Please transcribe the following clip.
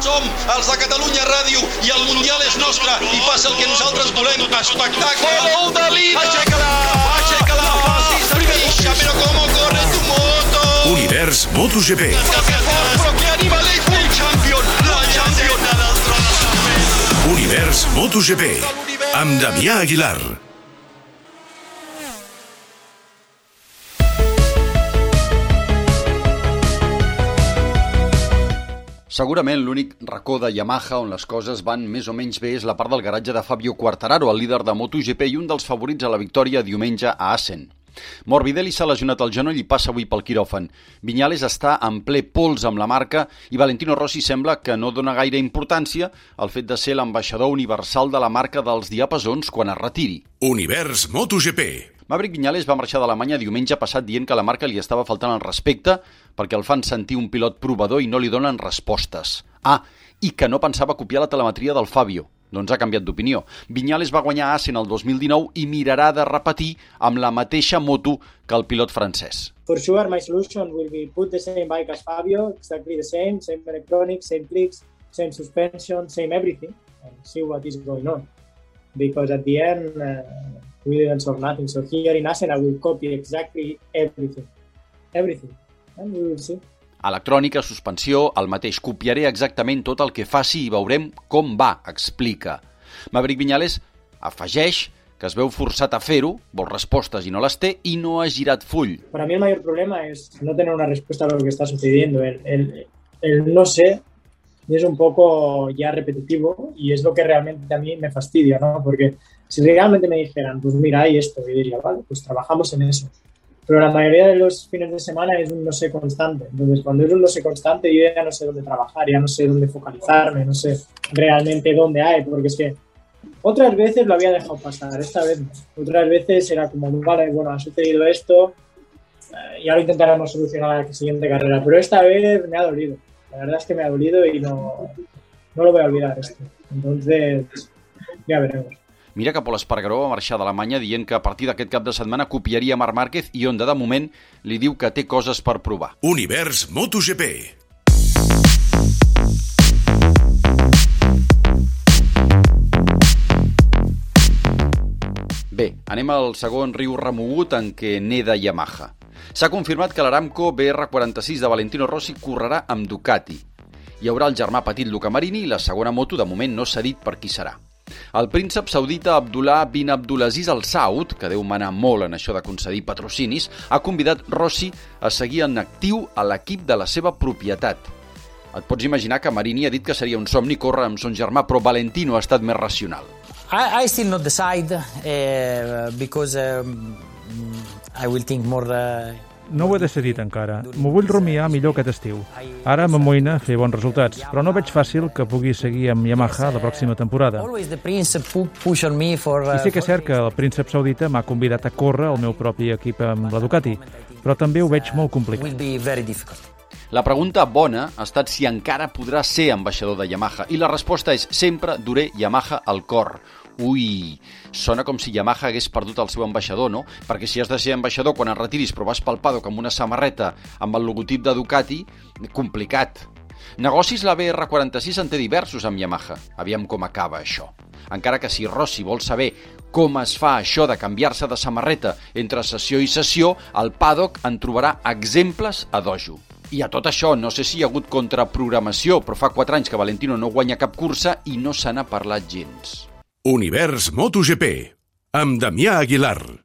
Som els de Catalunya Ràdio i el Mundial és nostre i passa el que nosaltres volem. Espectacle! Gol de Lina! Aixeca-la! Aixeca-la! Fixa, però com corre tu moto! Univers MotoGP. Però que animal és! El champion! La champion! Univers MotoGP. Amb Damià Aguilar. Segurament l'únic racó de Yamaha on les coses van més o menys bé és la part del garatge de Fabio Quartararo, el líder de MotoGP i un dels favorits a la victòria diumenge a Assen. Morbidelli s'ha lesionat el genoll i passa avui pel quiròfan. Vinyales està en ple pols amb la marca i Valentino Rossi sembla que no dona gaire importància al fet de ser l'ambaixador universal de la marca dels diapasons quan es retiri. Univers MotoGP. Maverick Viñales va marxar d'Alemanya diumenge passat dient que la marca li estava faltant el respecte perquè el fan sentir un pilot provador i no li donen respostes. Ah, i que no pensava copiar la telemetria del Fabio. Doncs ha canviat d'opinió. Viñales va guanyar Assen el 2019 i mirarà de repetir amb la mateixa moto que el pilot francès. For sure, my solution will be put the same bike as Fabio, exactly the same, same electronics, same clicks, same suspension, same everything, and see what is going on. Because at the end, uh, we didn't solve nothing. So here in I will copy exactly everything. Everything. And we will see. Electrònica, suspensió, el mateix. Copiaré exactament tot el que faci i veurem com va, explica. Maverick Viñales afegeix que es veu forçat a fer-ho, vol respostes i no les té, i no ha girat full. Para mí el mayor problema es no tener una respuesta a lo que está sucediendo. El, el, el no sé es un poco ya repetitivo y es lo que realmente a mí me fastidia, ¿no? Porque si realmente me dijeran, pues mira, hay esto, yo diría, vale, pues trabajamos en eso. Pero la mayoría de los fines de semana es un no sé constante. Entonces, cuando es un no sé constante, yo ya no sé dónde trabajar, ya no sé dónde focalizarme, no sé realmente dónde hay, porque es que otras veces lo había dejado pasar, esta vez no. Otras veces era como, vale, bueno, ha sucedido esto, eh, y ahora intentaremos solucionar la siguiente carrera. Pero esta vez me ha dolido. La verdad es que me ha dolido y no, no lo voy a olvidar esto. Entonces, ya veremos. Mira que Pol Espargaró va marxar d'Alemanya dient que a partir d'aquest cap de setmana copiaria Marc Márquez i Honda de moment li diu que té coses per provar. Univers MotoGP. Bé, anem al segon riu remogut en què neda Yamaha. S'ha confirmat que l'Aramco BR46 de Valentino Rossi correrà amb Ducati. Hi haurà el germà petit Luca Marini i la segona moto de moment no s'ha dit per qui serà. El príncep saudita Abdullah bin Abdulaziz Al Saud, que deu manar molt en això de concedir patrocinis, ha convidat Rossi a seguir en actiu a l'equip de la seva propietat. Et pots imaginar que Marini ha dit que seria un somni córrer amb son germà, però Valentino ha estat més racional. I, I still not decide uh, because um, I will think more. Uh, No ho he decidit encara. M'ho vull rumiar millor aquest estiu. Ara m'amoïna fer bons resultats, però no veig fàcil que pugui seguir amb Yamaha la pròxima temporada. Uh, I sí que és cert que el príncep saudita m'ha convidat a córrer al meu propi equip amb la Ducati, però també ho veig molt complicat. La pregunta bona ha estat si encara podrà ser ambaixador de Yamaha i la resposta és sempre duré Yamaha al cor. Ui, sona com si Yamaha hagués perdut el seu ambaixador, no? Perquè si has de ser ambaixador quan et retiris però vas pel paddock amb una samarreta amb el logotip de Ducati, complicat. Negocis la BR46 en té diversos amb Yamaha. Aviam com acaba això. Encara que si Rossi vol saber com es fa això de canviar-se de samarreta entre sessió i sessió, al paddock en trobarà exemples a dojo. I a tot això, no sé si hi ha hagut contraprogramació, però fa 4 anys que Valentino no guanya cap cursa i no se n'ha parlat gens. Univers MotoGP. Amb Damià Aguilar.